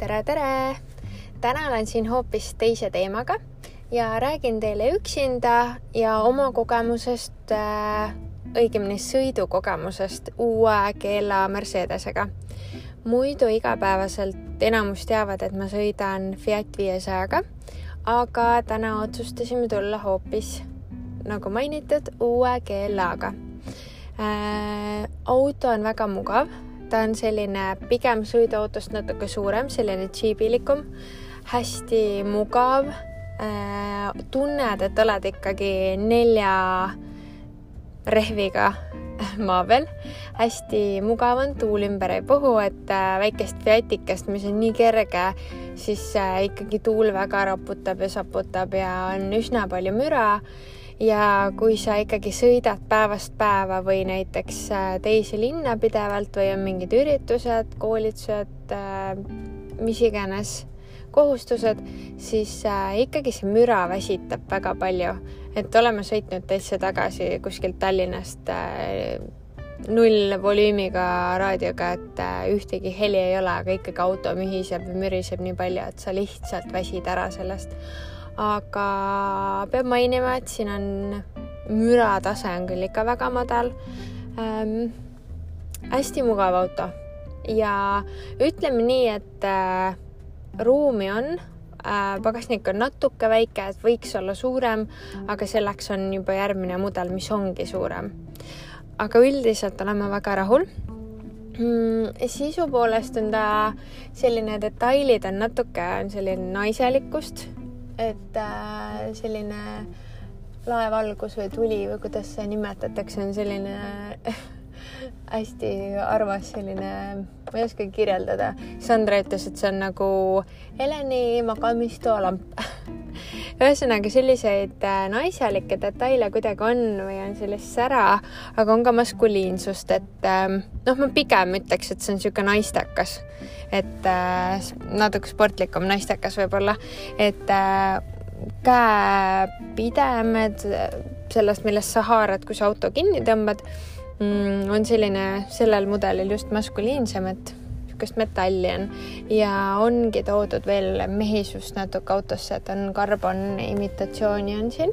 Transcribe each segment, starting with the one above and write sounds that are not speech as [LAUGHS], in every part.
tere, tere! täna olen siin hoopis teise teemaga ja räägin teile üksinda ja oma kogemusest äh,, õigemini sõidukogemusest uue keela Mercedesega. muidu igapäevaselt enamus teavad, et ma sõidan Fiat viiesajaga, aga täna otsustasime tulla hoopis, nagu mainitud, uue GLA-ga äh,. auto on väga mugav ta on selline pigem sõiduautost natuke suurem, selline džiibilikum, hästi mugav äh,. tunned, et oled ikkagi nelja rehviga [LAUGHS] maa peal. hästi mugav on, tuul ümber ei puhu, et äh, väikest Fiatikest, mis on nii kerge, siis äh, ikkagi tuul väga raputab ja saputab ja on üsna palju müra ja kui sa ikkagi sõidad päevast päeva või näiteks äh, teise linna pidevalt või on mingid üritused, koolitused, äh, mis iganes kohustused, siis äh, ikkagi see müra väsitab väga palju. et oleme sõitnud täitsa tagasi kuskilt Tallinnast null volüümiga raadioga, et ühtegi heli ei ole, aga ikkagi auto mühiseb ja müriseb nii palju, et sa lihtsalt väsid ära sellest aga peab mainima, et siin on müratase on küll ikka väga madal ähm,. hästi mugav auto ja ütleme nii, et äh, ruumi on äh,, pagasnik on natuke väike, et võiks olla suurem, aga selleks on juba järgmine mudel, mis ongi suurem. aga üldiselt olen ma väga rahul mm,. sisu poolest on ta selline, detailid on natuke, on selline naiselikkust et äh, selline laevalgus või tuli või kuidas seda nimetatakse, on selline [LAUGHS] hästi armas selline, ma ei oskagi kirjeldada. Sandra ütles, et see on nagu Heleni magamistoalamp [LAUGHS] ühesõnaga selliseid äh, naiselikke detaile kuidagi on või on sellist sära, aga on ka maskuliinsust, et ähm, noh, ma pigem ütleks, et see on niisugune naistekas, et äh, natuke sportlikum naistekas võib-olla, et äh, käepidemed sellest, millest sa haarad, kui sa auto kinni tõmbad, mm, on selline sellel mudelil just maskuliinsem, et niisugust metalli on. Ja ongi toodud veel mehisust natuke autosse, et on karbon imitatsiooni on siin.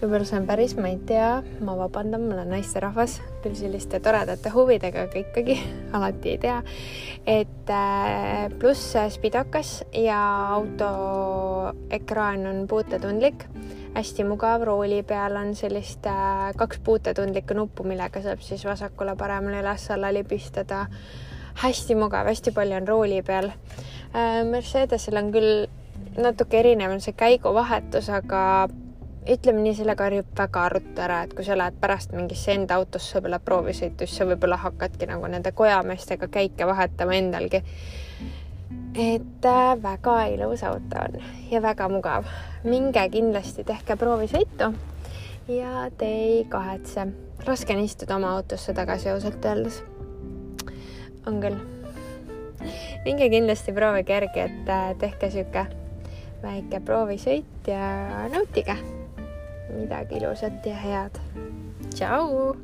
võib-olla see on päris, ma ei tea, ma vabandan, ma olen naisterahvas, küll selliste toredate huvidega, aga ikkagi [LAUGHS] alati ei tea. et äh, pluss spidokas ja auto ekraan on puutetundlik. Hästi mugav, rooli peal on sellist äh, kaks puutetundlikku nuppu, millega saab siis vasakule-paremale üles-alla libistada hästi mugav, hästi palju on rooli peal. Äh, Mercedesel on küll natuke erinev on see käiguvahetus, aga ütleme nii, sellega harjub väga ruttu ära, et kui sa lähed pärast mingisse enda autosse võib-olla proovisõitu, siis sa võib-olla hakkadki nagu nende kojameestega käike vahetama endalgi. et äh, väga ilus auto on ja väga mugav. minge kindlasti, tehke proovisõitu ja te ei kahetse. raske on istuda oma autosse tagasi ausalt öeldes on küll. minge kindlasti proovige järgi, et äh, tehke sihuke väike proovisõit ja nautige midagi ilusat ja head. tšau.